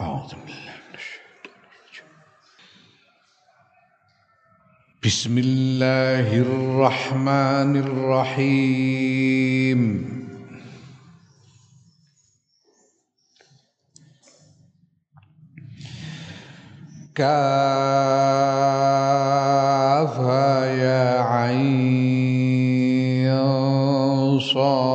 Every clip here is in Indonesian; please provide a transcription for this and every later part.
أعوذ بالله من الشيطان الرجيم. بسم الله الرحمن الرحيم. كافها يا عين صاد.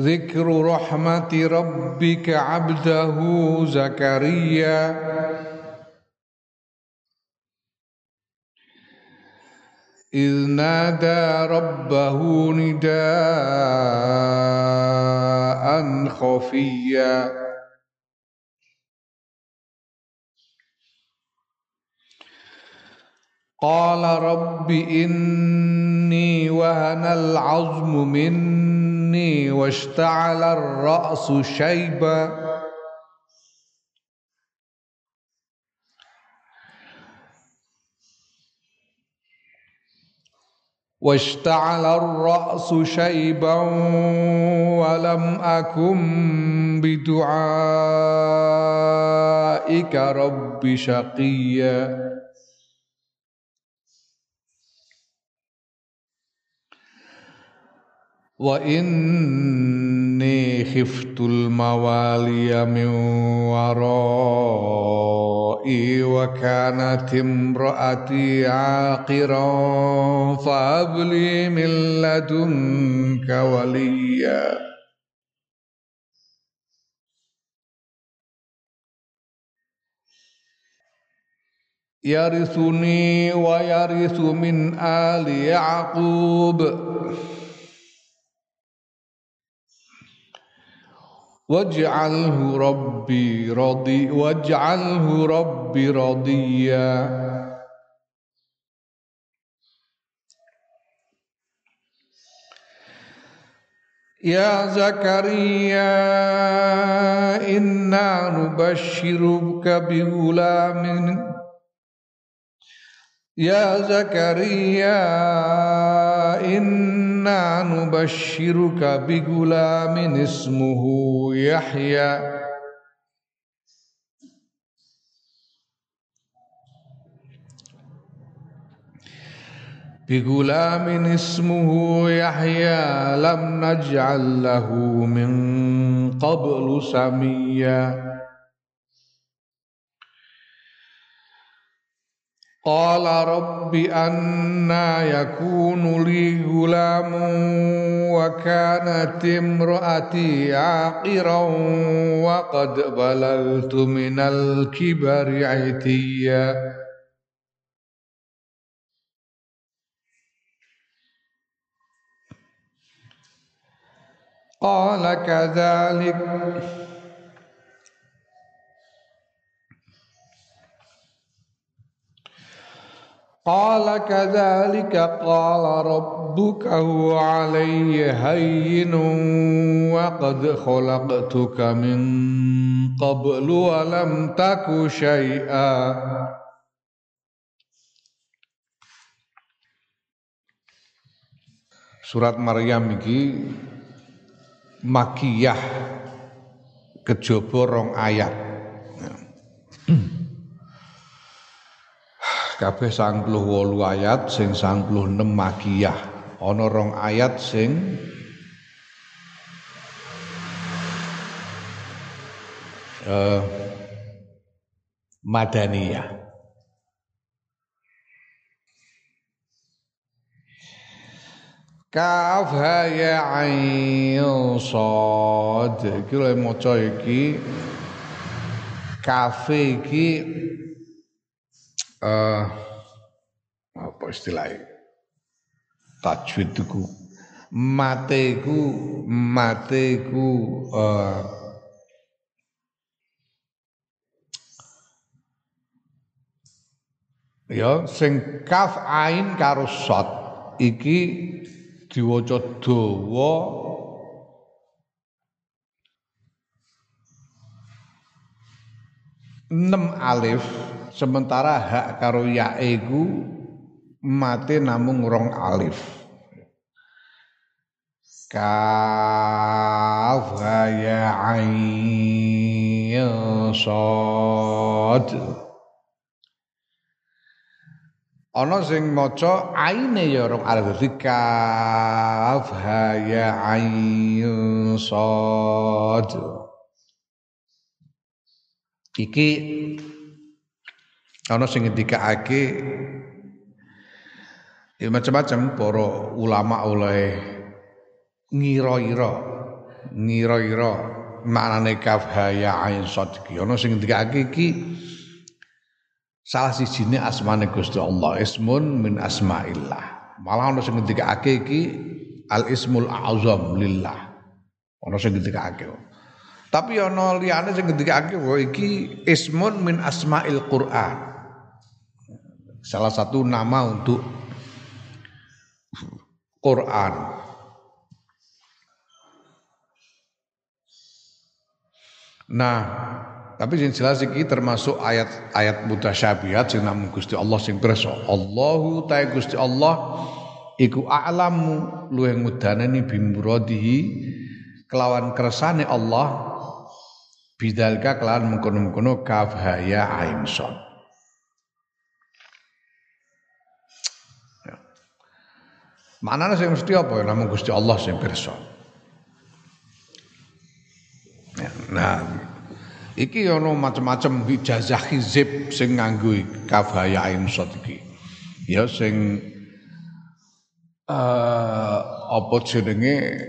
ذكر رحمة ربك عبده زكريا. إذ نادى ربه نداء خفيا. قال رب إني وهن العظم مني. واشتعل الرأس شيبا. واشتعل الرأس شيبا ولم أكن بدعائك رب شقيا. وإني خفت الموالي من ورائي وكانت امرأتي عاقرا فهب لي من لدنك وليا يرثني ويرث من آل يعقوب واجعله ربي رضي واجعله ربي رضيا. يا زكريا إنا نبشرك بغلام. يا زكريا إنا نبشرك بغلام اسمه يحيى. بغلام اسمه يحيى لم نجعل له من قبل سميا. قال رب أنا يكون لي غلام وكانت امرأتي عاقرا وقد بلغت من الكبر عتيا. قال كذلك. Qala kadzalika qala rabbuka huwa alayya hayyinu wa qad khalaqtuka min qablu wa lam taku shay'a. Surat Maryam iki makiyah kejaba rong ayat. Kabeh 98 ayat sing 96 makiyah. Ana rong ayat sing uh, madaniyah. Kaf ha ya ain sad iki lek maca iki. Kafe iki uh, apa istilahnya? Tajwid itu mateku uh, ya sing kaf ain karo sot iki diwaca dawa enam alif sementara hak karo ya iku mate namung rong alif. Kaf ya ain sad ana sing maca aine ya rong alif. Kaf ya ain sad iki ana sing ngendikake ya macam-macam para ulama oleh ngira-ira ngira-ira maknane kaf ya ain sad iki ana sing ngendikake iki salah sijine asmane Gusti Allah ismun min asmaillah. Malah ana sing ngendikake iki al ismul azam lillah. Ana sing ngendikake. Tapi ana liyane sing ngendikake bahwa iki ismun min asmail Quran salah satu nama untuk Quran Nah, tapi yang jelas iki termasuk ayat-ayat mutasyabihat sing namung Gusti Allah sing pirsa. Allahu ta Gusti Allah iku a'lamu luwih mudanani bimuradihi kelawan kersane Allah bidalka kelawan mengkono-mengkono kaf ya Maknanya sing mesti apa ya Gusti Allah sing pirsa. Ya, nah, Iki ono macam-macam ijazah hizib sing nganggo kafaya insot iki. Ya sing uh, apa jenenge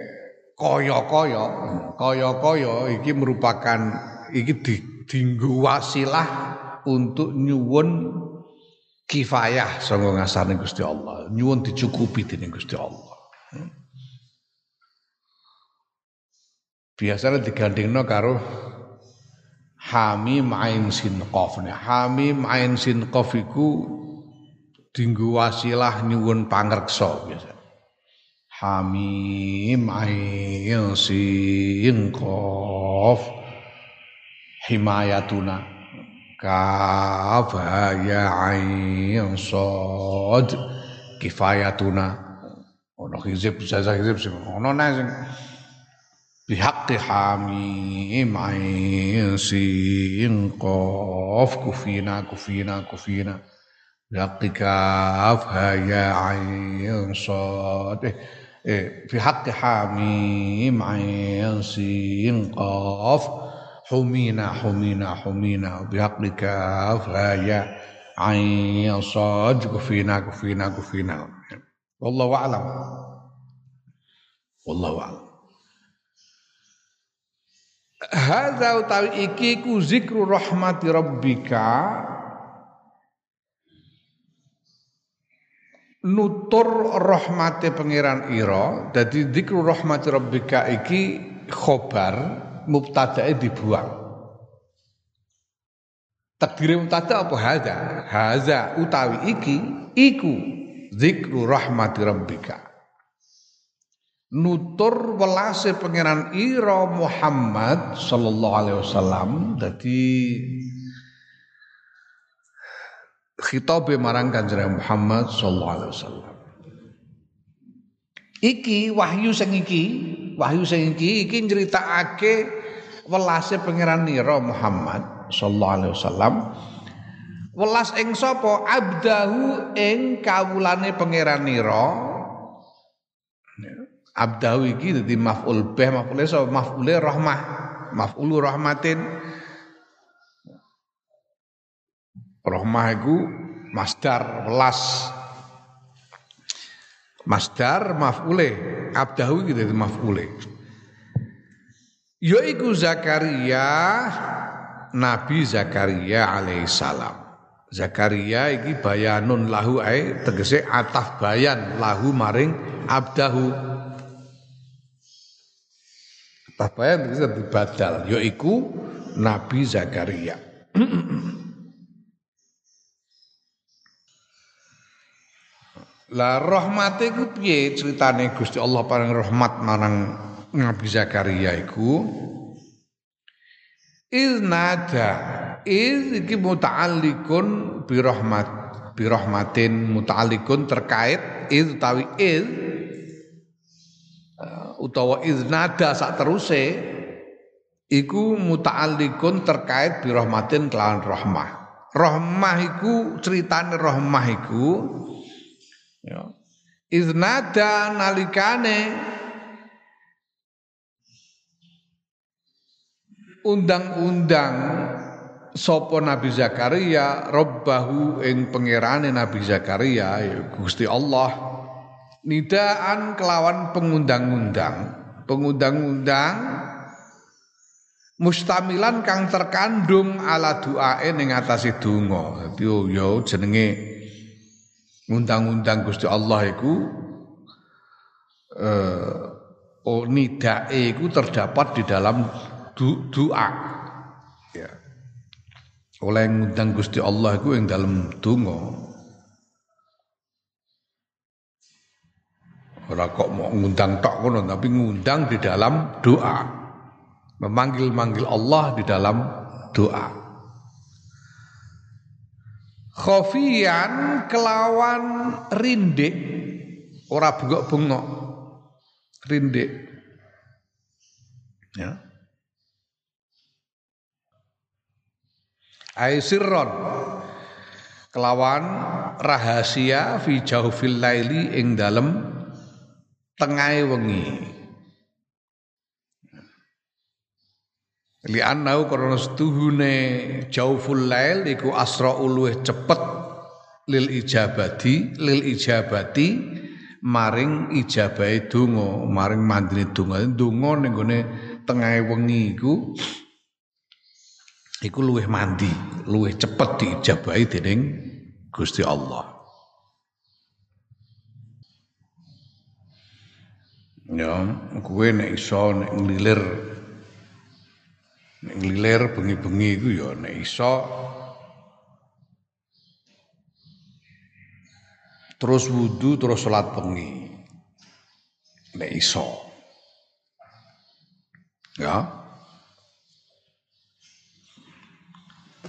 kaya-kaya, kaya-kaya iki merupakan iki di, dinggo wasilah untuk nyuwun kifayah sanga ngasane Gusti Allah, nyuwun dicukupi dening Gusti Allah. Biasanya digandengno karo Hamim ain sin qaf. Hamim ain sin qaf iku dinggo wasilah nyuwun pangreksa biasa. Hamim ain sin qaf himayatuna kaf ya ain sad kifayatuna ono hizib jazah hizib sing ono sing bihaqqi hamim ain sin qaf kufina kufina kufina bihaqqi kaf ya ain sad eh, eh bihaqqi hamim ain sin qaf humina humina humina. Bihaqqi kaf ya ain sad kufina kufina kufina wallahu a'lam. Wallahu a'lam. Hadza utawi iki ku zikru rahmati rabbika. Nutur rahmati pangeran ira. Dadi zikru rahmati rabbika iki khobar mubtadae dibuang. Takdire mubtada apa? Hadza. Hadza utawi iki iku zikru rahmati rabbika. Nutur welase pangeran ira Muhammad sallallahu alaihi wasallam. Dadi khitabe marang Kanjeng Muhammad sallallahu alaihi wasallam. Iki wahyu sing iki wahyu sing iki iki nyritakake welase pangeran ira Muhammad sallallahu alaihi wasallam. Welas ing sapa? Abdahu ing kawulane pangeran ira abdahu iki dadi maf'ul bih maf'ule so maf'ule rahmah maf'ulu rahmatin. Rahmah iku masdar welas. Masdar maf'ule abdahu iki dadi maf'ule yaiku Zakaria Nabi Zakaria alaihissalam Zakaria iki bayanun lahu ae tegese ataf bayan lahu maring abdahu Tabayan bisa dibadal yaiku Nabi Zakaria. Lah rahmate iku piye critane Gusti Allah paring rahmat marang Nabi Zakaria iku Iznada iz iki muta'alliqun bi rahmat birahmatin muta'alliqun terkait id tawi id uh, utawa nada sak teruse iku muta'alliqun terkait birahmatin kelawan rahmah. Rahmah iku ceritane rahmah iku ya nada nalikane undang-undang sapa Nabi Zakaria robbahu ing pangerane Nabi Zakaria ya Gusti Allah. Nidaan kelawan pengundang-undang. Pengundang-undang mustamilan kang terkandung ala duae ning atase donga. Dadi yo ya jenenge undang-undang Gusti Allah iku eh oh nidae iku terdapat di dalam doa oleh ngundang Gusti Allah iku ing dalam donga. Ora kok mau ngundang tok kono tapi ngundang di dalam doa. Memanggil-manggil Allah di dalam doa. Khofian kelawan rindik ora bengok-bengok. Rindik ya Aisirron kelawan rahasia fi jauhil laili ing dalem tengahe wengi. Li annau karena setuhune jauful lail iku asra luwih cepet lil ijabati lil ijabati maring ijabahe donga maring mandine donga. Donga ning tengahe wengi iku iku luwih mandi, luwih cepet diijabahi dening Gusti Allah. Ya, gue nek iso nek nglilir nek nglilir bengi-bengi iku ya nek iso terus wudu terus salat bengi. Nek iso. Ya.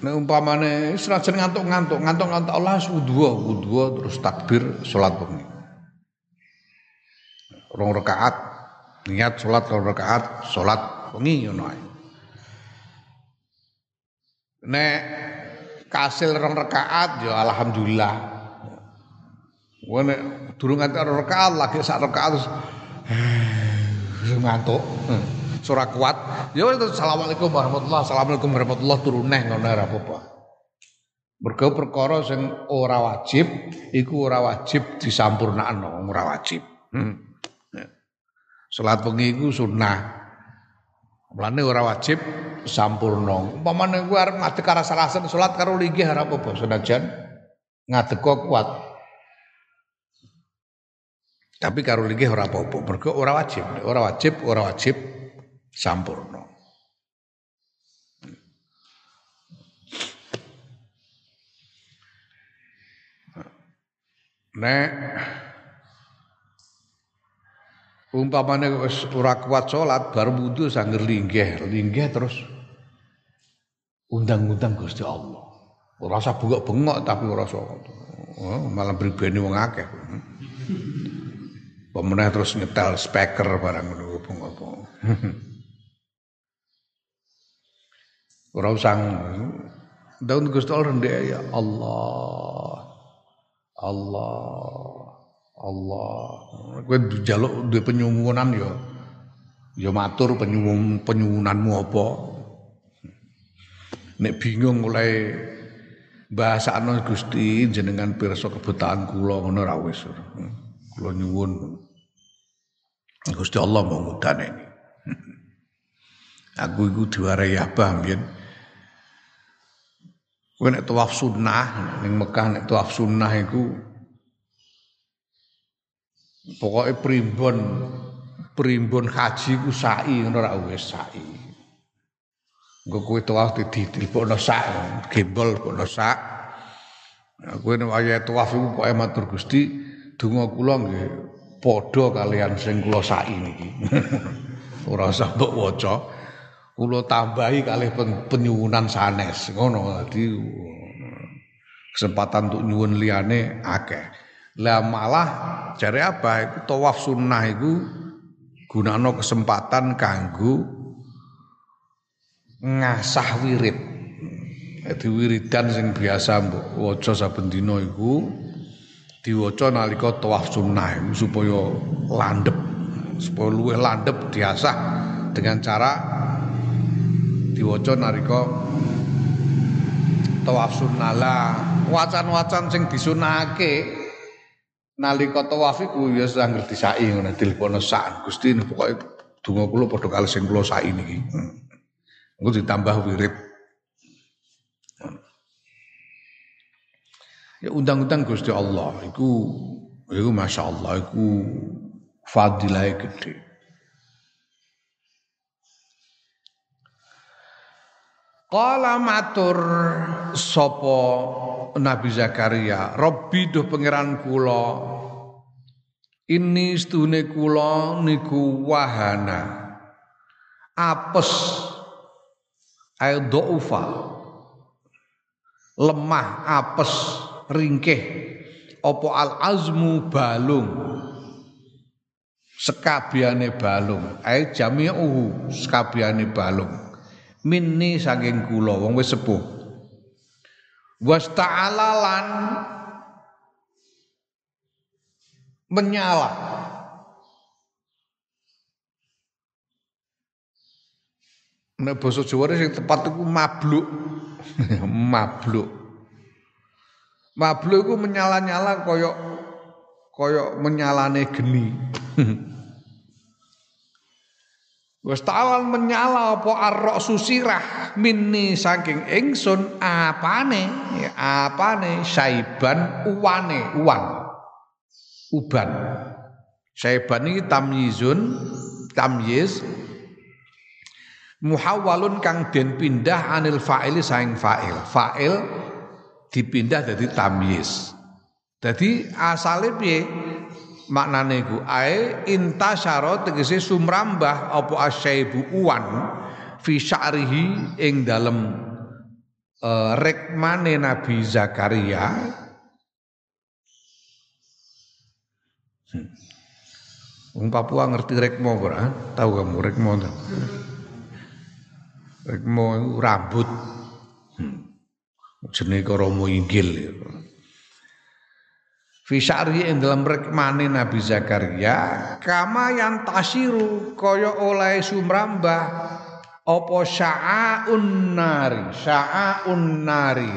Nek umpamane senajan ngantuk-ngantuk, ngantuk-ngantuk Allah wudu, wudu terus takbir salat bengi. Rong rakaat niat salat rong rakaat salat bengi ngono ae. Nek kasil rong rakaat ya alhamdulillah. Wah nek durung rong rakaat lagi sak rakaat terus ngantuk. Hmm surah kuat ya assalamualaikum warahmatullah assalamualaikum warahmatullah turun neh ngono ora apa-apa mergo perkara sing ora wajib iku ora wajib disampurnakno ora wajib hmm. Ya. salat wengi iku sunnah Mulane ora wajib sampurna. Umpamane kowe arep ngadeg karo salasen salat karo linggih ora apa-apa senajan ngadeg kuat. Tapi karo linggih ora apa-apa, mergo ora wajib. Ora wajib, ora wajib sampurno. Nek umpamane wis ora kuat salat bar wudu sangger linggih, linggih terus undang-undang Gusti Allah. Ora usah bengok-bengok tapi ora usah oh, malah bribene wong akeh. Pemenah terus nyetel speaker barang ngono bengok-bengok. Ora usah daun Gusti Allah ndek ya Allah. Allah. Allah. Kowe njaluk duwe penyuwunan ya ya matur penyuwun penyuwunanmu apa. Nek bingung mulai bahasane Gusti jenengan pirsa kebutaan kula ngono ra wis. Kula nyuwun Gusti Allah mau ini. Aku iku diwarai abah mbiyen. Kowe nek tawaf sunnah ning Mekah nek tawaf sunnah iku pokoke primbon primbon haji ku sa'i ngono ra wis sa'i. Engko kowe tawaf ditelpokno sak, gembol pokno sak. Nah, kowe nek wayahe tawaf iku pokoke matur Gusti donga kula nggih padha kalian sing kula sa'i niki. Ora usah mbok waca kula tambahi kalih penyuwunan sanes ngono dadi kesempatan untuk nyuwun liyane akeh. Lah malah jare apa iku tawaf sunnah iku gunakno kesempatan kanggo ngasah wirid. Jadi wiridan sing biasa mbok waca saben dina iku diwaca nalika tawaf sunnah supaya landep, supaya luwih landep diasah dengan cara diwaca nalika tawaf sunnah lah wacan-wacan sing disunahake nalika tawaf iku ya sangar disai ngono dilpono sak Gusti pokoke donga kula padha kali sing kula sak niki. Engko ditambah wirid. Ya undang-undang Gusti Allah iku iku masyaallah iku fadilah gede. Kala matur sapa Nabi Zakaria, Robbi duh pangeran kula. Ini stune kula niku wahana. Apes ayo do'ufa lemah apes ringkeh opo al azmu balung sekabiane balung ae jami'uhu sekabiane balung minni saking kula wong wis sepuh wasta'alalan menyala Nek basa Jawa sing tepat iku mabluk. mabluk. Mabluk iku menyala-nyala kaya kaya menyalane geni. Wes ta'alan menyala apa arok susirah minni saking ingsun apane ya apane saiban uwane uwan uban saiban iki tamyizun tamyiz muhawwalun kang den pindah anil fa'ili saing fa'il. Fa'il dipindah dari tamyiz. Jadi asale piye? Maknane iku ae intasyara tegese sumrambah apa asyaibu uwan fi sya'rihi ing dalem uh, rekmane Nabi Zakaria hmm. Wong Papua ngerti rekmo ora? Tahu kamu rekmo? Rekmo rambut. Hmm. Jenenge Romo Inggil. Fi sya'ri dalam rekmane Nabi Zakaria kama yang tasiru kaya oleh sumrambah apa sya'aun nari sya'aun nari.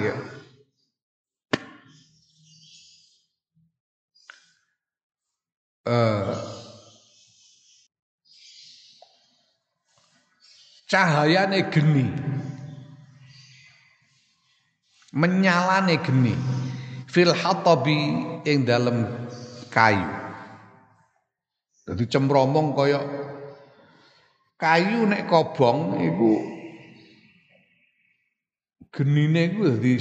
Uh, cahayane geni. Menyalane geni fil hatabi ing dalam kayu jadi cemromong kaya kayu nek kobong iku genine iku dadi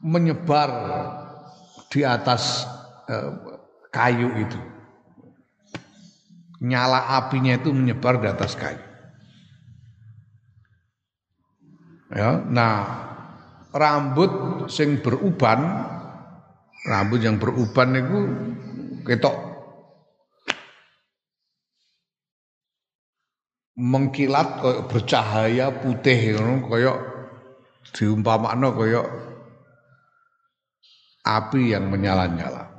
menyebar di atas eh, kayu itu nyala apinya itu menyebar di atas kayu. Ya, nah rambut sing beruban, rambut yang beruban itu ketok mengkilat koyo bercahaya putih ngono koyo diumpamakno koyo api yang menyala-nyala.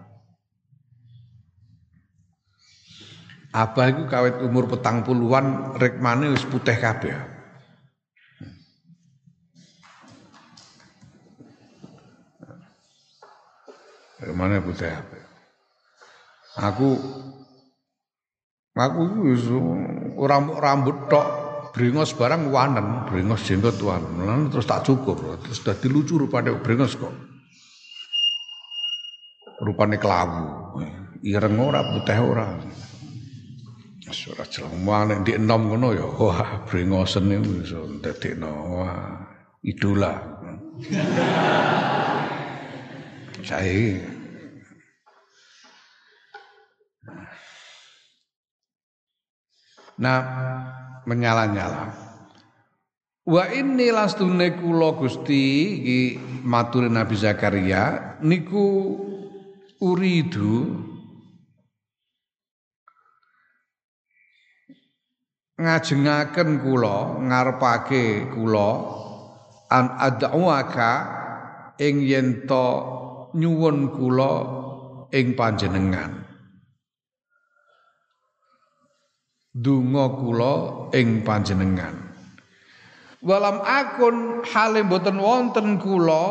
Abah itu kawet umur petang puluhan rekmane wis putih kabeh. Rekmane putih kabeh. Aku aku ora rambut tok brengos barang wanen, brengos jenggot wanen terus tak cukur, terus dadi lucu rupane brengos kok. Rupane kelabu. Ireng ora putih ora. Ora jelema nek ndek enom ngono ya wah brengosen niku iso ndadekno wah idola. Saya Nah, menyala-nyala. Wa inni lastune kula Gusti iki matur Nabi Zakaria niku uridu ngajengaken kula ngarepake kula an ad'uaka ing yen nyuwun kula ing panjenengan donga kula ing panjenengan. Walam akun hale boten wonten kula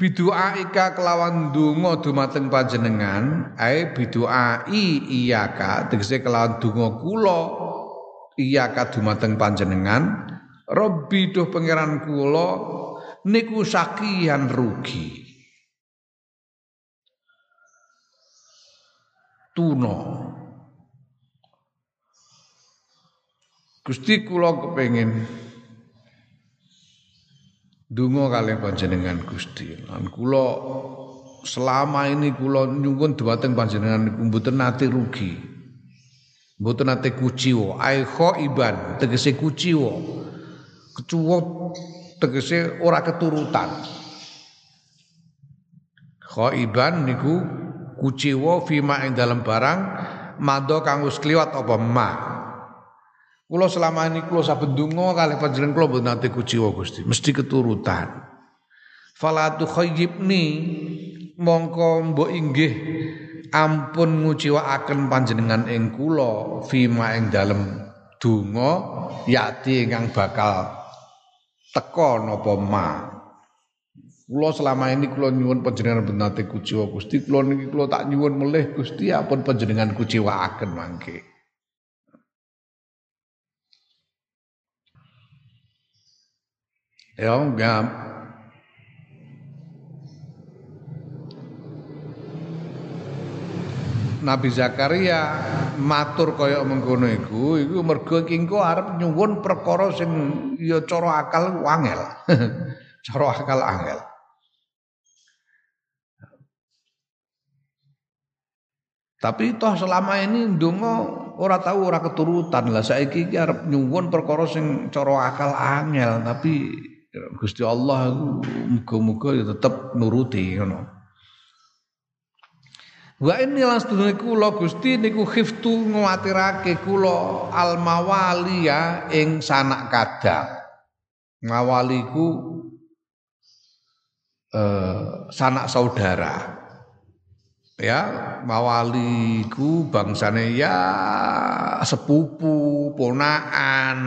biduaika kelawan donga dumateng panjenengan ae biduai iyaka tegese kelawan donga kula iyaka dumateng panjenengan. Robbi duh pangeran kula niku sakian rugi. Tuna Gusti kula kepengin Dungo kalian panjenengan Gusti. Lan kula selama ini kula nyuwun dhumateng panjenengan niku mboten nate rugi. Mboten nate kuciwa, ai iban tegese kuciwa. Kecuwa tegese ora keturutan. iban niku kuciwa fima ing dalam barang mado kang wis kliwat apa ma. Kulo selama ini kulo saben donga kalih panjenengan kulo mboten nate kuciwa Gusti, mesti keturutan. Fala tukhayyibni mongko mbok inggih ampun nguciwakaken panjenengan ing kula fima ing dalem yati ingkang bakal teka napa ma. Kulo selama ini kulo nyuwun panjenengan mboten nate kuciwa Gusti, kulo niki kulo tak nyuwun melih Gusti ampun panjenengan kuciwakaken mangke. Ya enggak. Nabi Zakaria matur kaya mengkono iku iku mergo kingko arep nyuwun perkara sing ya cara akal angel. cara akal angel. Tapi toh selama ini ndonga ora tahu ora keturutan lah saiki iki arep nyuwun perkara sing cara akal angel tapi Gusti Allah muga-muga ya tetep nuruti ngono. Wa inni lastune kula Gusti niku khiftu nguwatirake kula al mawaliya ing sanak kadang. Ngawaliku eh, sanak saudara. Ya, mawaliku bangsane ya sepupu, ponakan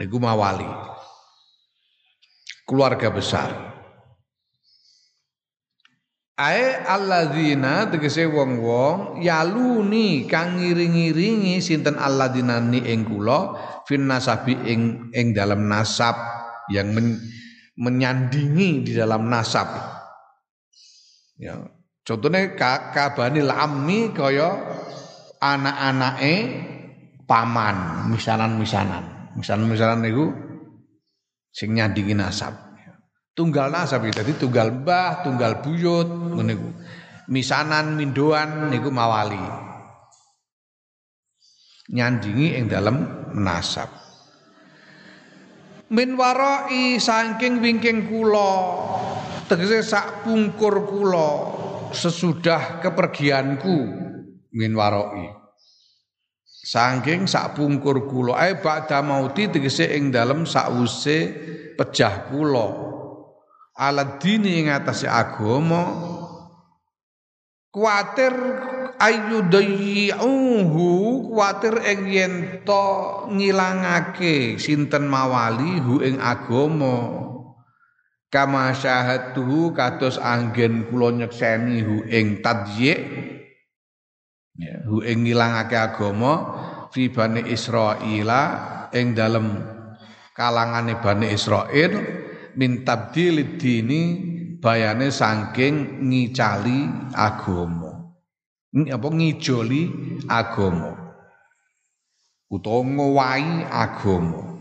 niku mawali keluarga besar. Ae alladzina tegese wong-wong yaluni kang ngiring-iringi sinten alladzina ni ing kula fin nasabi ing ing dalam nasab yang men, menyandingi di dalam nasab. Ya, contohnya kabani lami kaya anak-anake paman, misanan-misanan. Misanan-misanan niku sing nyandingi nasab. Tunggal nasab itu dadi tunggal mbah, tunggal buyut ngene Misanan mindoan niku mawali. Nyandingi ing dalam nasab. Min waroi saking wingking kula tegese sak pungkur kula sesudah kepergianku min waroi Sangking sak pungkur kula ae ba'da mauti tegese ing dalem sakwuse pejah kula. Aladini ing atase agama kuatir ayu dayyuhu kuatir ing yen to ngilangake sinten mawali hu ing agama kama syahatuhu kados anggen kula nyekseni hu ing tadyi' ya hu ing ngilangake agama fi bani Israila ing dalem kalangane bani Israil min tabdilid dini bayane saking ngicali agama. Apa ngijoli agama. Utawa ngowahi agama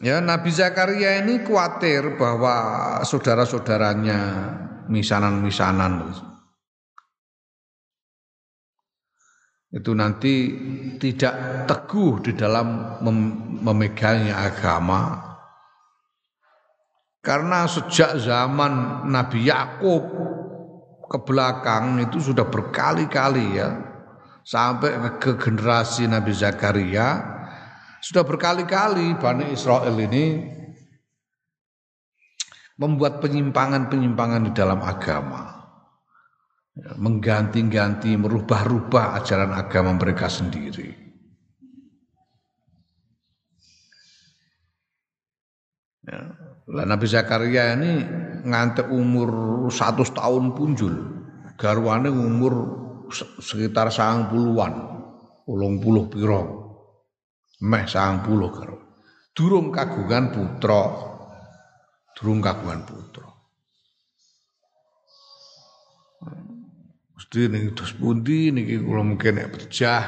Ya Nabi Zakaria ini khawatir bahwa saudara-saudaranya misanan-misanan. itu nanti tidak teguh di dalam mem memegangnya agama karena sejak zaman Nabi Yakub ke belakang itu sudah berkali-kali ya sampai ke generasi Nabi Zakaria sudah berkali-kali Bani Israel ini membuat penyimpangan-penyimpangan di dalam agama mengganti-ganti merubah-rubah ajaran agama mereka sendiri ya. Lah Nabi Zakaria ini ngantek umur 100 tahun punjul. Garwane umur sekitar sang puluhan, puluh piro, meh sang puluh karo. Durung kagungan putra, durung kagungan putra. Mesti nih terus pundi niki kula mungkin nek pecah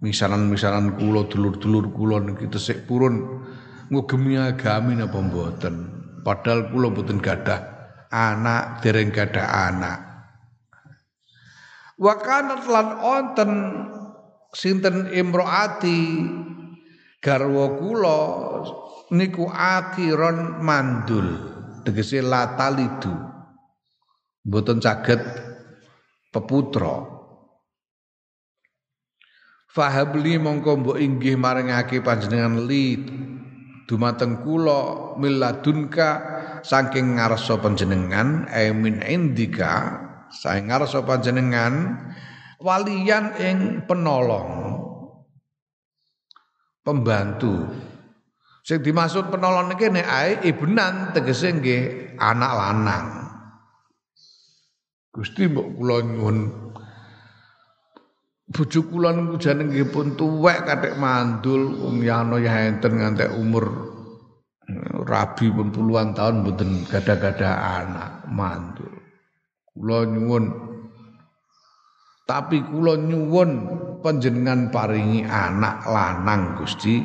misalan-misalan kula dulur-dulur kula niki tesik purun ngugemi agami napa mboten padahal kula mboten gadah anak dereng gadah anak wa kanat lan onten sinten imroati? Garwa kula niku akhiron mandul. Tegese latalidu. Mboten saged peputra. Fahabli mongko mbok inggih maringake panjenengan li. Dumateng kula milladunka saking ngarsa panjenengan? E min indika saking ngarsa panjenengan walian ing penolong. Pembantu. Sing dimaksud penolong iki nek ae ibnan tegese nggih anak lanang. Gusti mbok kula nyuwun. Bojo kula niku jane pun tuwek kathik mandul wong yano ya enten ngantek umur eh, rabi pun puluhan tahun mboten gada-gada anak mandul. Kula nyuwun tapi kula nyuwun panjenengan paringi anak lanang Gusti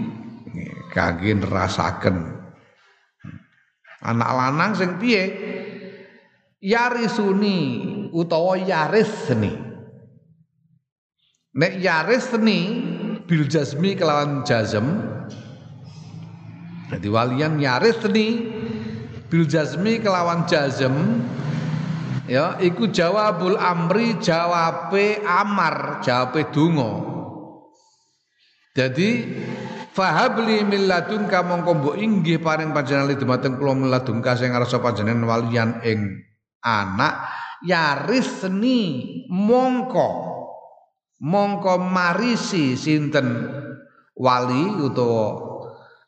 kangge nerasaken. Anak lanang sing piye? Yarisuni utawa yarisni. Nek yarisni bil jazmi kelawan jazm Jadi walian yarisni bil jazmi kelawan jazm ya iku jawabul amri jawabe amar jawabe donga. Jadi fahabli min ladunka mongko mbok inggih paring panjenengan dumateng kula min ladunka sing ngarsa panjenengan walian ing anak. Yarisni mongko mongko marisi sinten wali utawa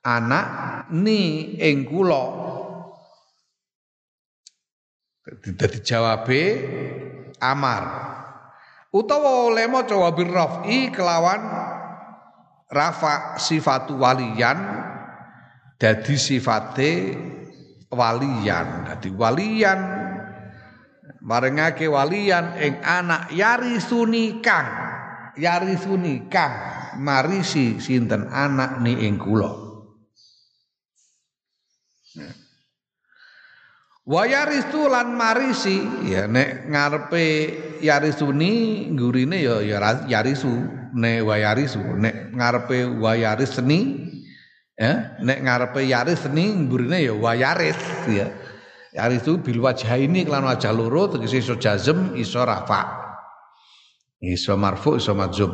anak ni ing kula dadi jawabe amar. Utawa oleh maca rafi kelawan rafa sifatu waliyan dadi sifate waliyan. Dadi waliyan marengake waliyan ing anak yarisuni kang yarisuni kang marisi sinten anak ni ing kula Wa yarisu lan marisi. Ya nek ngarepe yarisuni gurine ya ya yarisu nek wa yarisu nek ngarepe wa yarisni ya nek ngarepe yarisni gurine ya wa yaris ya. Yarisu bil wajhaini kelan wajah loro tegese iso jazm iso rafa' iso marfu iso madzum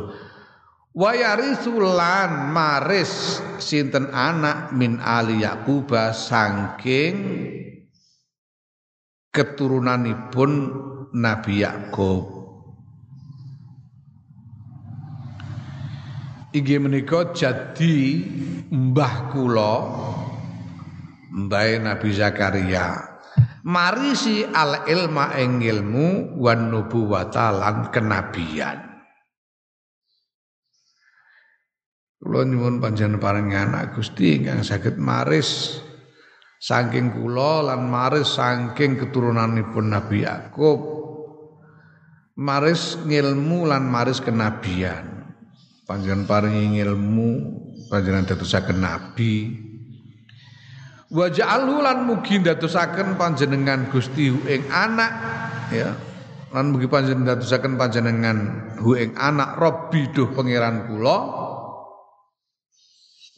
wa yarisulan maris sinten anak min ali yaquba saking keturunanipun Nabi Yakub. Iki menika jadi mbah kula mbah Nabi Zakaria. Marisi al ilma ing ilmu wan nubuwata lan kenabian. Kula nyuwun panjenengan paring anak Gusti ingkang saged maris saking kula lan maris saking keturunanipun Nabi Yakub maris ngilmu lan maris kenabian. Panjenengan paringi ilmu panjenengan dadosaken nabi. Wa ja'alhu lan mugi ndadosaken panjenengan Gusti ing anak ya. Lan mugi panjenengan dadosaken panjenengan hu ing anak Robbi duh pangeran kula.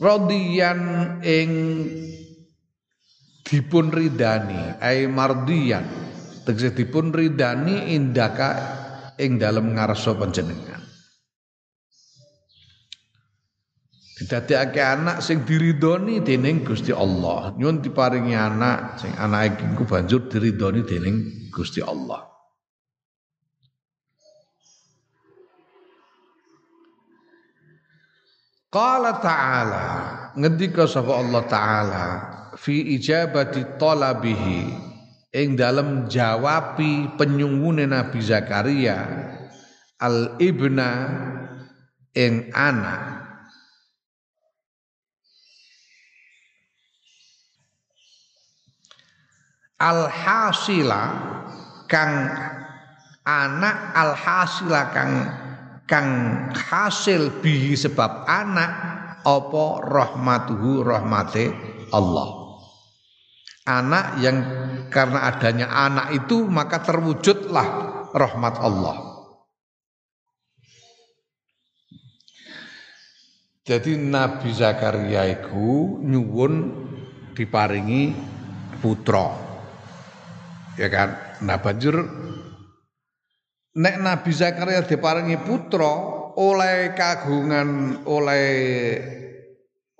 Radiyan ing dipun ridani ai mardiyan tegese dipun ridani indaka ing dalem ngarsa panjenengan Didadekake anak sing diridoni dening Gusti Allah. Nyun diparingi anak sing anake iku banjur diridoni dening Gusti Allah. Qala ta'ala ngendika sapa Allah taala fi ijabati talabihi. Ing dalem jawabi penyungune Nabi Zakaria al ibna ing anak. Al hasila kang anak al hasila kang kang hasil bihi sebab anak apa rahmatuhu rahmate Allah anak yang karena adanya anak itu maka terwujudlah rahmat Allah. Jadi Nabi Zakaria itu nyuwun diparingi putra. Ya kan? Nah banjur nek Nabi Zakaria diparingi putra oleh kagungan oleh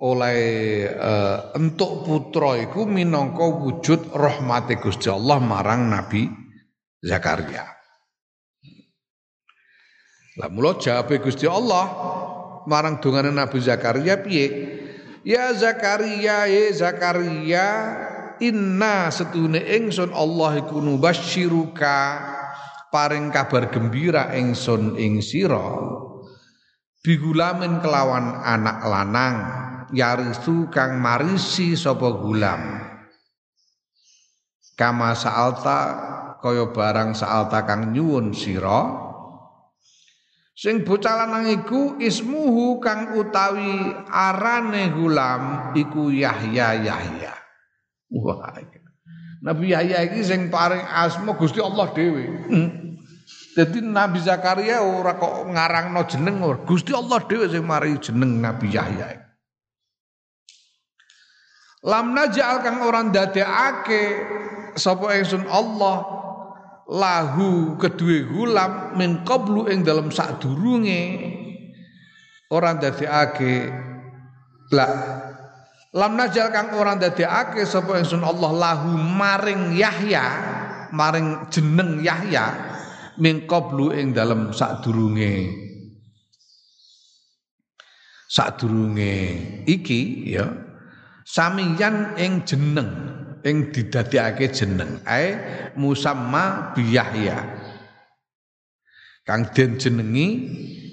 oleh uh, entuk putra iku minangka wujud rahmate Gusti Allah marang Nabi Zakaria. Lah mula jawabe Gusti Allah marang dongane Nabi Zakaria piye? Ya Zakaria, ya Zakaria, inna setune ingsun Allah iku nubasyiruka paring kabar gembira ingsun ing sira bigulamin kelawan anak lanang yarisu kang marisi sapa gulam kama saalta kaya barang saalta kang nyuwun sira sing bocah lanang iku ismuhu kang utawi arane gulam iku Yahya Yahya Wah. Nabi Yahya iki sing paring asma Gusti Allah dhewe. Jadi hmm. Nabi Zakaria ora kok ngarangno jeneng Gusti Allah dhewe sing mari jeneng Nabi Yahya. Lam najal kang ora ndadekake sapa ingsun Allah lahu kedue gulam min qablu ing dalam sadurunge ora ndadekake. La Lam najal kang ora ndadekake sapa ingsun Allah lahu maring Yahya, maring jeneng Yahya min qablu ing dalem sadurunge. Sadurunge iki ya samiyan ing jeneng ing didadekake jeneng ae musamma bi Yahya kang den jenengi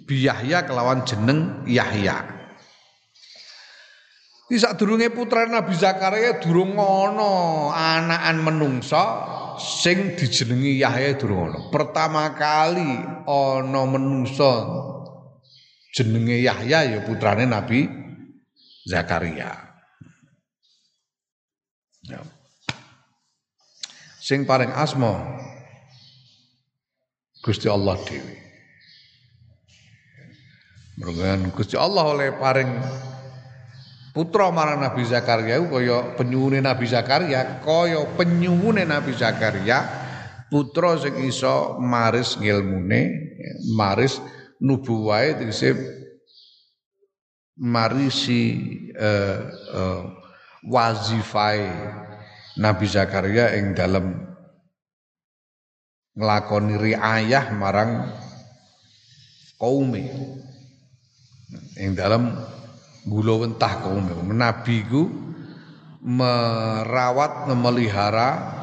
bi Yahya kelawan jeneng Yahya Di sadurunge putra Nabi Zakaria durung ana anakan menungsa sing dijenengi Yahya durung ana. Pertama kali ana menungsa jenenge Yahya ya putrane Nabi Zakaria. Ya. Sing paling asma Gusti Allah Dewi. Mergo Gusti Allah oleh paring putra marang Nabi Zakaria kaya penyuwune Nabi Zakaria kaya penyuwune Nabi Zakaria putra sing iso maris ngilmune maris nubuwae tegese marisi uh, uh, wazifai. Nabi Zakaria ing dalam nglakoni riayah marang kaume. Ing dalam gula wentah kaum nabi ku merawat memelihara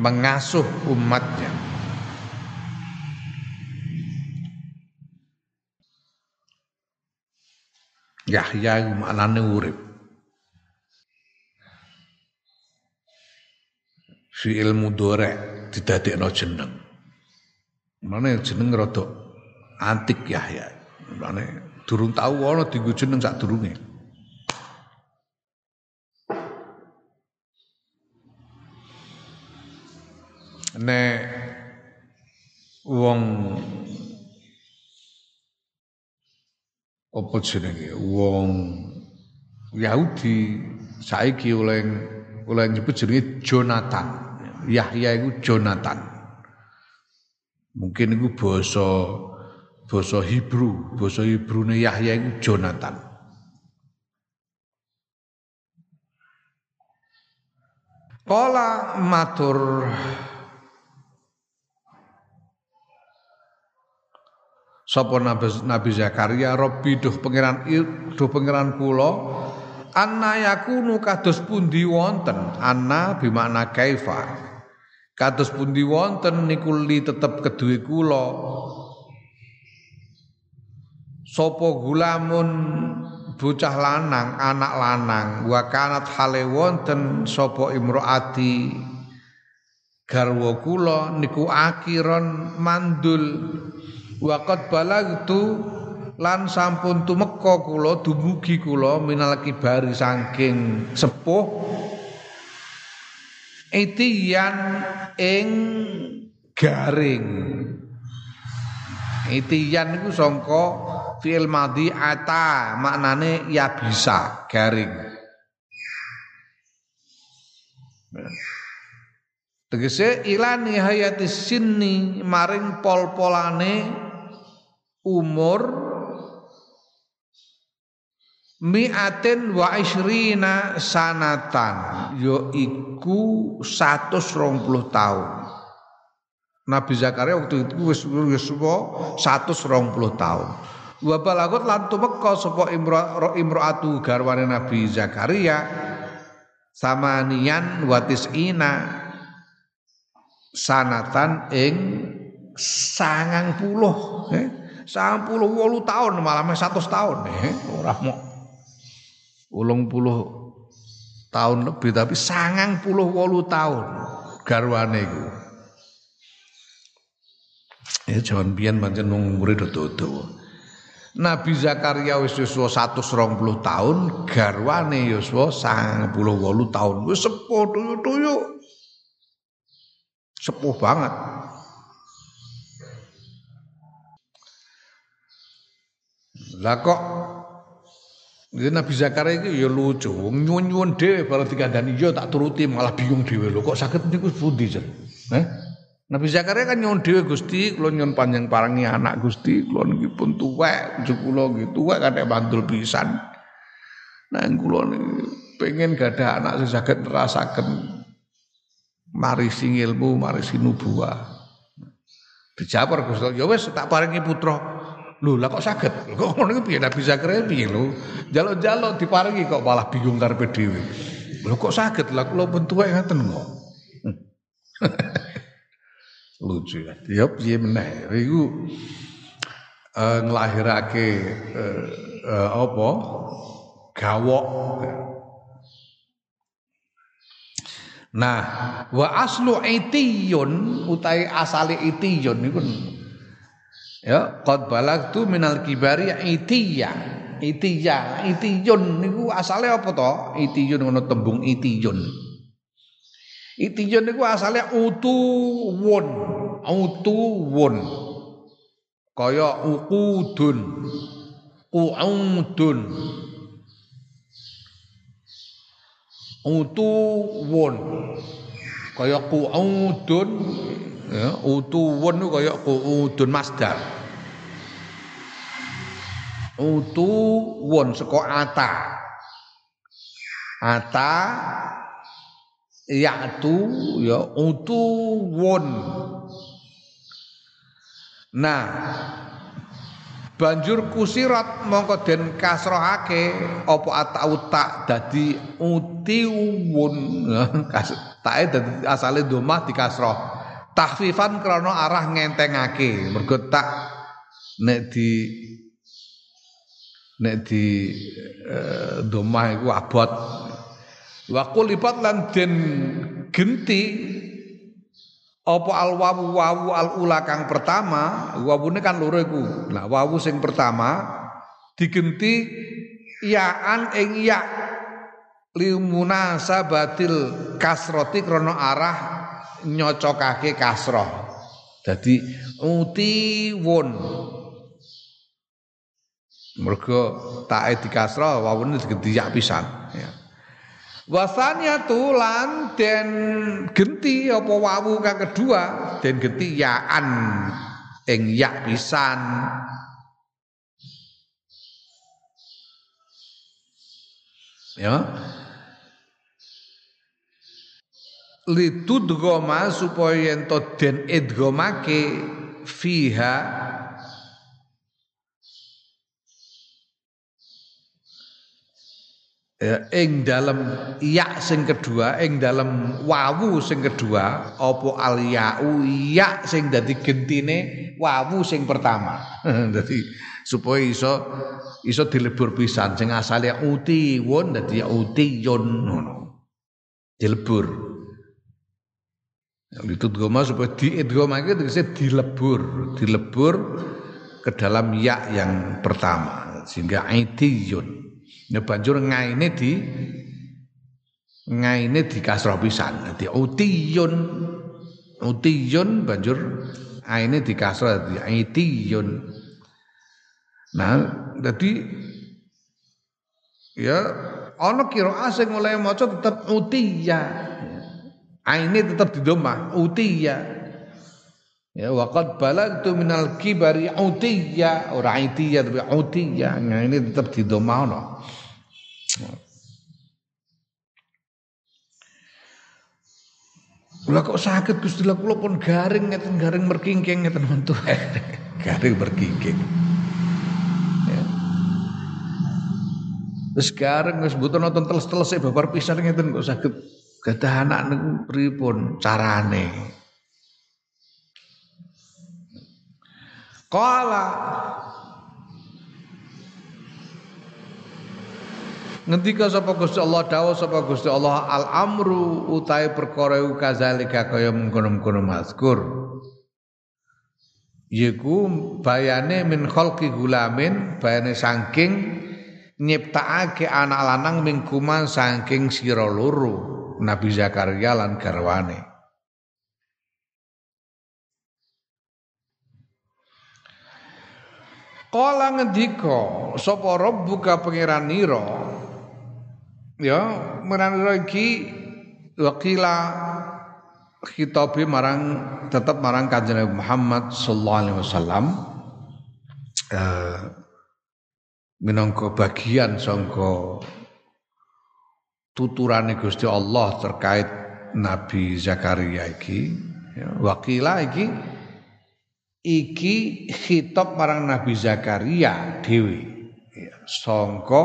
mengasuh umatnya. Yahya maknane urip si ilmu dorek didadekno jeneng mana jeneng rada antik Yahya mana durung tahu ana dienggo jeneng sak durunge. Nek wong apa jenenge wong Yahudi saiki oleh oleh nyebut jenenge Jonathan. Yahya itu Jonathan. Mungkin itu bahasa bahasa Hebrew, bahasa Hebrew Yahya itu Jonathan. Kala matur. Sapa Nabi, Nabi Zakaria? Robbi duh pangeran duh pangeran kula anna yakunu kados pundi wonten? Anna bimakna kaifa kados pundi wonten niku li tetep keduwe kula? Sapa gulamun bocah lanang anak lanang? Wa kanat hale wonten sapa imroati garwa kula niku akiron mandul. Waqat balagtu lan sampun tumeka kula dumugi kula minal kibari saking sepuh itiyan ing garing. Itiyan iku sangka fi'il madhi ata maknane ya bisa garing. Tegese ilani hayati sinni maring pol-polane umur mi'atin wa isrina sanatan yaiku 120 tahun Nabi Zakaria waktu itu wis wis 120 tahun wa balagot lan tumeka sapa imra imraatu garwane Nabi Zakaria samanian watis ina sanatan ing sangang puluh eh? Sampuluh wolu tahun malah satu tahun nih orang mau ulung puluh tahun lebih tapi sangang puluh wolu tahun garwane iku ya jangan biyen pancen umure dodo Nabi Zakaria wis yuswa 120 tahun, garwane yuswa 98 tahun. Wis sepuh tuyu-tuyu. Sepuh banget. Lah kok Jadi Nabi Zakaria itu ya lucu, nyuwun-nyuwun dhewe bareng dikandani ya tak turuti malah bingung dhewe lho kok sakit niku pundi jen. Eh? Nabi Zakaria kan nyuwun dhewe Gusti, kula nyuwun panjang parangi anak Gusti, kula niki pun tuwek, njuk kula nggih tuwek kadek bandul pisan. Nah kula niki pengen gadah anak sing saged nerasaken marisi ilmu, marisi nubuah. Dijawab Gusti, ya wis tak paringi putra. Lho lah kok sakit? Kok ngono iki piye Nabi Zakaria piye lho? Jaluk-jaluk diparingi kok malah bingung karepe dhewe. Lho kok sakit? Lah kula bentuke ngaten kok. Lucu ya. Ya piye meneh. Iku uh, nglahirake uh, uh, apa? Gawok. Nah, wa aslu itiyun utai asali itiyun niku Ya, qad balagtu minal kibari itiya. Itiya, itiyun niku asale apa to? Itiyun ngono tembung itiyun. Itiyun niku asale utuwun. Utuwun. Kaya uqudun. Qu'udun. Utuwun. Kaya qu'udun ya utuwun kaya udun masdar. Utuwun saka ata. Ata yaitu ya utuwun. Nah banjur kusirat mongko den kasrohake apa atau tak dadi utiwun. Tae dadi asale domah dikasroh tahfifan krana arah ngentengake. Mergo tak nek di nek di uh, domah iku abot. Wa lipat lan den genti apa al wawu wawu al ula kang pertama wawune kan loro iku. Nah wawu sing pertama digenti yaan ing ya limunasa batil kasroti krana arah nyocokake kasroh Dadi utiwun. Mergo tae dikasra wawune digenti yak pisan ya. Wasanya tulan den genti apa wawu kang kedua den genti yaan ing yak pisan. Ya. Litudgoma supaya ento den idgomake fiha. Ya, ing dalam ya sing kedua ing dalam wawu sing kedua apa al ya'u ya sing dadi gentine wawu sing pertama. Dadi supaya iso iso dilebur pisan. Sing asale uti won dadi utiyun ngono. Dilebur itu goma supaya itu tegese dilebur, dilebur ke dalam ya yang pertama sehingga aidiyun. Ya banjur ngaine di ngaine di kasroh pisan. Dadi utiyun. Utiyun banjur aine di kasroh di aidiyun. Nah, jadi ya ana kira sing oleh maca tetep utiyah. Aine tetap di domah utiya. Ya waqad balagtu minal kibari utiya ora itiya tapi utiya. Nah ini tetap di domah ono. Kula kok sakit Gusti lha kula pun garing ngeten garing merkingking ngeten mentu. garing merkingking. Ya. Terus garing wis mboten nonton teles-teles babar pisan ngeten kok sakit Gadah anak niku pripun carane? Kala Ngendika sapa Gusti Allah dawuh sapa Gusti Allah al amru utai perkara kazalika kaya mengkono-mengkono mazkur. Yiku bayane min khalqi gulamin bayane saking nyiptakake anak lanang mingkuman saking sira loro. Nabi Zakaria lan garwane. Kala ngendika sapa rabbuka pangeranira ya meranira iki wakila khitabe marang tetap marang kanjeng Muhammad sallallahu alaihi wasallam eh minangka bagian sangka tuturane Gusti Allah terkait Nabi Zakaria iki ya, wakila iki iki khitab marang Nabi Zakaria dhewe ya, sangka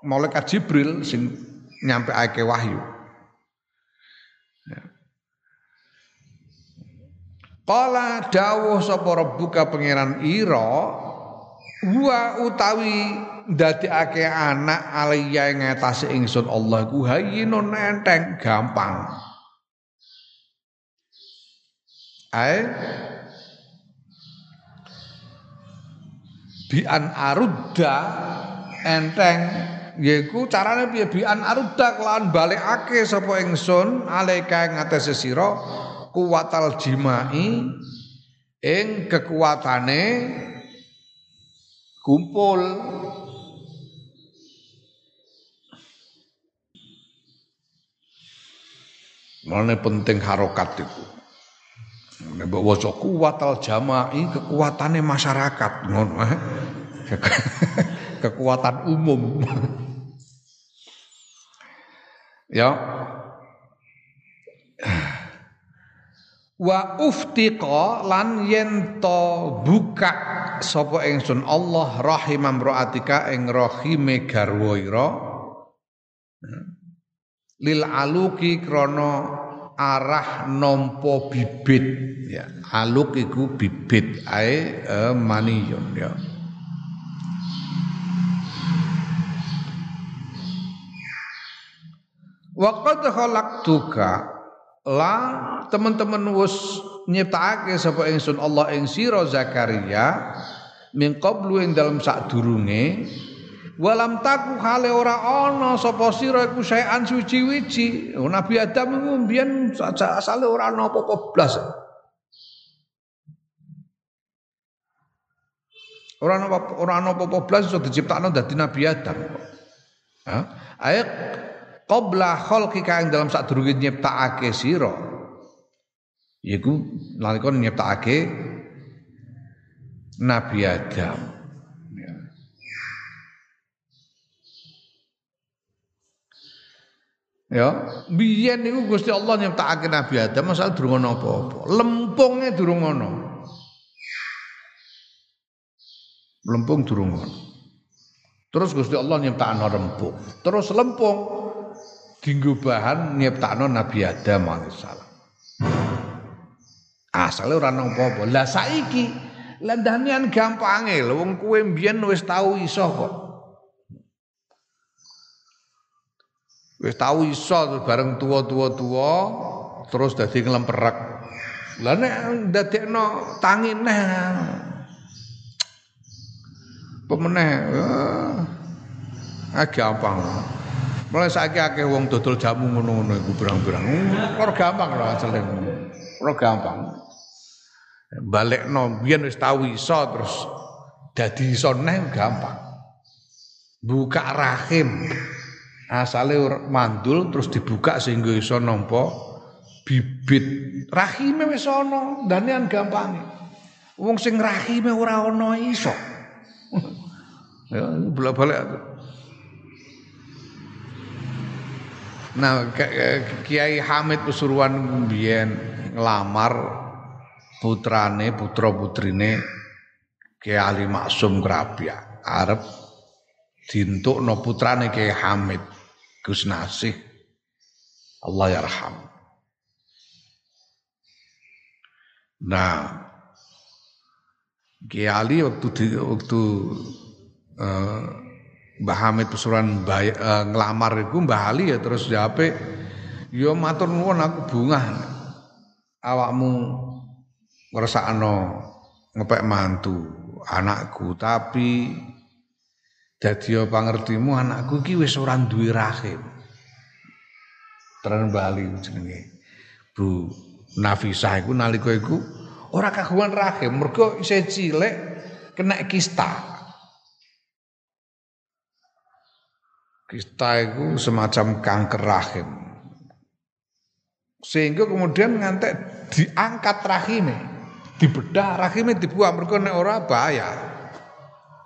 malaikat Jibril sing nyampe ake wahyu ya. Kala dawuh sapa rabbuka pangeran ira wa utawi ndadekake anak aliyah ngatasi ingsun Allah ku hayyinun enteng gampang. Ae? Bian arudda enteng yaiku carane piye? Bian arudda kelawan balikake sapa ingsun alaika ngatasi sira kuwatal jimai ing kekuatane kumpul Mana penting harokat itu. Nek waca kuwatal jama'i kekuatannya masyarakat ngono eh. Kekuatan umum. ya. Wa uftiqa lan yen to buka sapa ingsun Allah rahimam raatika ing rahime garwa ira lil aluki krono arah nompo bibit. Ya aluk iku bibit. Ae eh, maniyun ya. Waqad khalaqtuka. La teman-teman wis nyiptakake sapa ingsun Allah ing sira Zakaria min qablu ing dalam sadurunge Walam taku kale ora ana sapa sira iku saean suci wiji. Nabi Adam iku mbiyen asale ora ana apa-apa blas. Ora ana ora ana apa-apa blas iso diciptakno dadi Nabi Adam. Ha? Ayat qabla khalqika ing dalam sadurunge nyiptakake sira. Iku nalika nyiptakake Nabi Adam. Ya, biyen niku Gusti Allah nyiptakake Nabi Adam masalah durung ana apa-apa. Lempungnya durung ana. Lempung durung Terus Gusti Allah nyiptakno rempung. Terus lempung dinggo bahan nyiptakno Nabi Adam alaihissalam. Asale ora nang apa-apa. Lah saiki landanian gampange lho wong kowe mbiyen wis tau iso kok. Wis tau iso bareng tua-tua-tua terus dadi nglemperek. Lah nek ndadekno tangi neh pemeneh ah gampang. Mulai saiki akeh wong dodol jamu ngono-ngono iku berang-berang. Ora gampang lho asale ora gampang. Balekno biyen wis tau iso terus dadi iso neh gampang. Buka rahim asale mandul terus dibuka sehingga iso nampa bibit. Rahime wis ana danean gampange wong sing rahime ora ana iso. Ya bolak-balik Nah, Kiai Hamid Pasuruan mbiyen nglamar putrane, putra-putrine Kiai Ali Maksum Krabia arep dintukno putrane Kiai Hamid Gus Nasih Allah yarham. Nah, Kiai Ali waktu di, waktu uh, Mbah Hamid Pesuruan uh, ngelamar itu Mbah Ali ya terus jape yo matur nuwun aku bunga awakmu ngrasakno ngepek mantu anakku tapi dadi pangertimu anakku iki wis ora duwe rahim Bali jenenge Bu Nafisah iku nalika iku Ora kagungan rahim, mergo isih cilik kena kista. Kista itu semacam kanker rahim. Sehingga kemudian ngantek diangkat rahimnya, dibedah rahimnya dibuang mergo nek ora bahaya.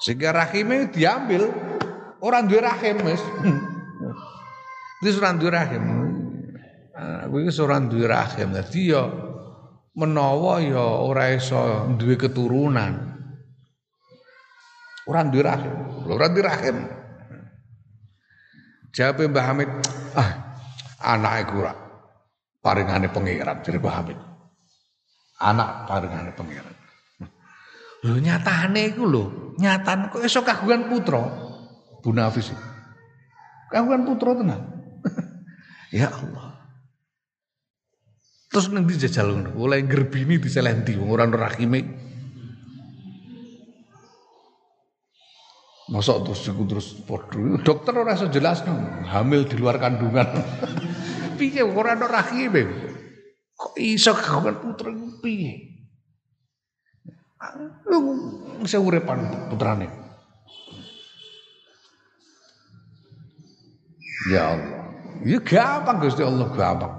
Sehingga rahimnya diambil orang duwe rahim wis. Wis ora duwe rahim. Aku iki ora duwe rahim. Dadi ya menawa ya ora iso duwe keturunan. Ora duwe rahim, ora duwe rahim. Jawab Mbah Hamid, ah anak iku ora paringane pangeran jare Mbah Hamid. Anak paringane pangeran. Lho nyatane iku lho, nyatan kok iso kagungan putra. Bu Nafis. Kagungan putra tenan. ya Allah. Terus nang dijajal ngono, oleh gerbini diselenti wong ora rahime. Masa terus iku terus padha. Dokter ora iso jelasno, hamil di luar kandungan. piye ora ono rahime? Kok iso kagungan putra piye? Bisa urepan putrane. Ya Allah. Ya gampang Gusti Allah gampang.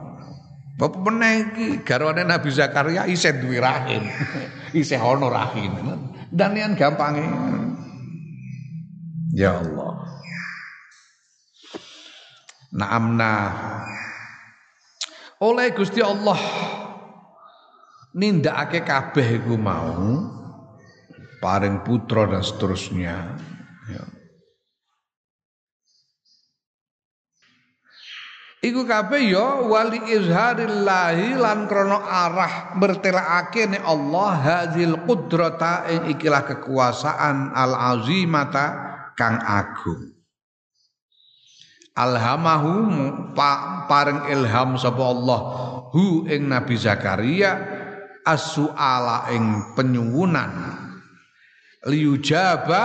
Bapak meneh iki garwane Nabi Zakaria isih duwe rahim. isih ana rahim. Dan yang gampange. Ya Allah. Naamna oleh Gusti Allah nindakake kabeh iku mau paring putra dan seterusnya ya. Iku kabeh ya wali izharillahi lan krana arah bertelakake nek Allah hadzil qudrata ing ikilah kekuasaan al azimata kang agung. Alhamahu pa, paring ilham sapa Allah hu ing Nabi Zakaria as-su'ala ing penyuwunan liujaba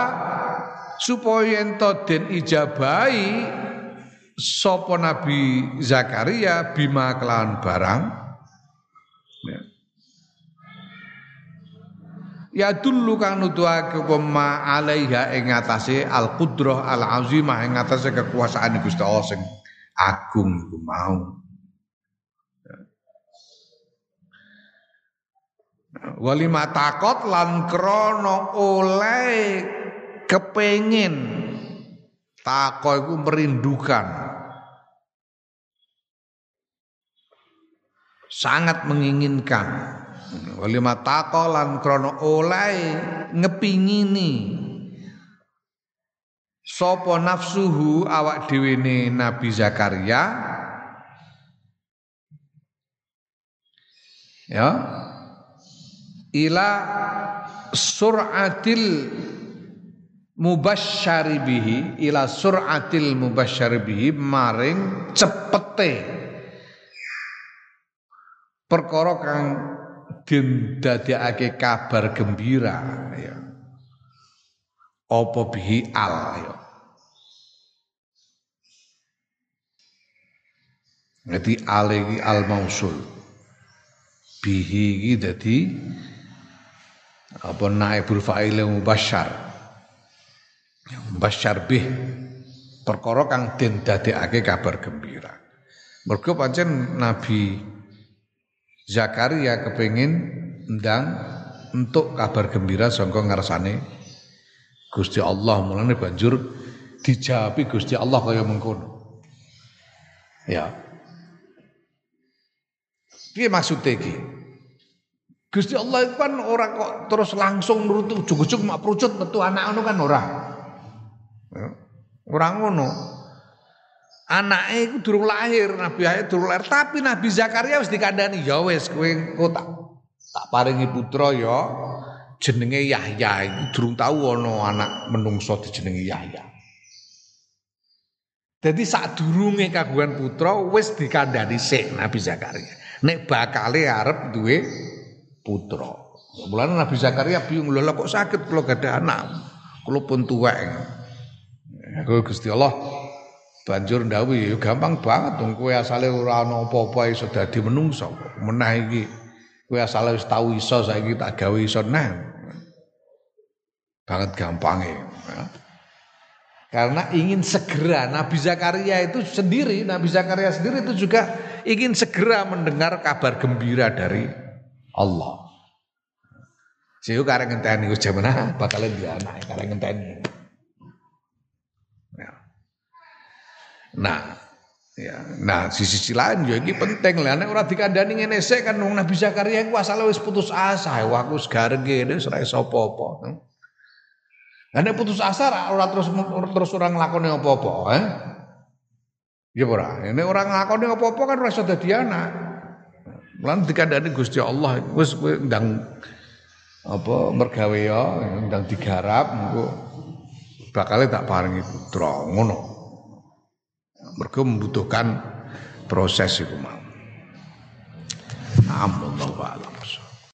supaya ento den ijabahi Sopo Nabi Zakaria bima kelan barang ya. ya dulu kang nuduhake koma alaiha ing atase al qudrah al azimah ing atase kekuasaan Gusti Allah sing agung iku mau walima takot lan krono oleh kepengin. Tako iku merindukan. Sangat menginginkan. Walima tako lan krono oleh ngepingini. Sopo nafsuhu awak dhewe Nabi Zakaria? Ya ila suratil mubasyari bihi ila suratil mubasyari bihi maring cepete. Perkara kang den kabar gembira ya. Apa bihi al ya. Jadi al al mausul. Bihi iki dadi apa naibul fa'il mubasyar? Mubasyar bih perkara kang den dadekake kabar gembira. Mergo pancen nabi Zakaria kepengin ndang untuk kabar gembira sangka ngarsane Gusti Allah. Mulane banjur dijawabi Gusti Allah kaya mengkono. Ya. Piye maksudnya iki? Gusti Allah itu kan orang kok terus langsung nurut ujug-ujug mak prucut metu anak ngono kan ora. Ya. Ora ngono. Anake iku durung lahir, Nabi Yahya durung lahir, tapi Nabi Zakaria wis dikandani, ya wis kowe engko tak tak paringi putra ya jenenge Yahya iku durung tau ana anak menungso dijenengi Yahya. Jadi saat durunge kagungan putra wis dikandani sik Nabi Zakaria. Nek bakale arep duwe putra. Mulane Nabi Zakaria bingung lho kok sakit kalau gak ada anak. Kalau pun tua. Aku Gusti Allah banjur ndawi ya gampang banget dong kowe asale ora ana apa-apa iso dadi menungso. Menah iki kowe asale wis tau iso saiki tak gawe iso nah. Banget gampangnya. Ya. Karena ingin segera Nabi Zakaria itu sendiri, Nabi Zakaria sendiri itu juga ingin segera mendengar kabar gembira dari Allah. Siu kareng ngenteni wis jamana bakal dia anak kareng ngenteni. Ya. Nah, ya. Nah, sisi sisi lain ya iki penting lah nek ora dikandani ngene sik kan wong Nabi Zakaria iku asale wis putus asa, wah aku wis ora iso apa-apa. Lah nek putus asa ora terus terus ora nglakoni apa-apa, eh? Ya ora. Nek ora nglakoni apa-apa kan ora iso anak. Lan dikandani Gusti Allah wis ndang apa mergawe ya ndang digarap engko bakal tak paringi putra ngono. Mergo membutuhkan proses iku mau. Allahu a'lam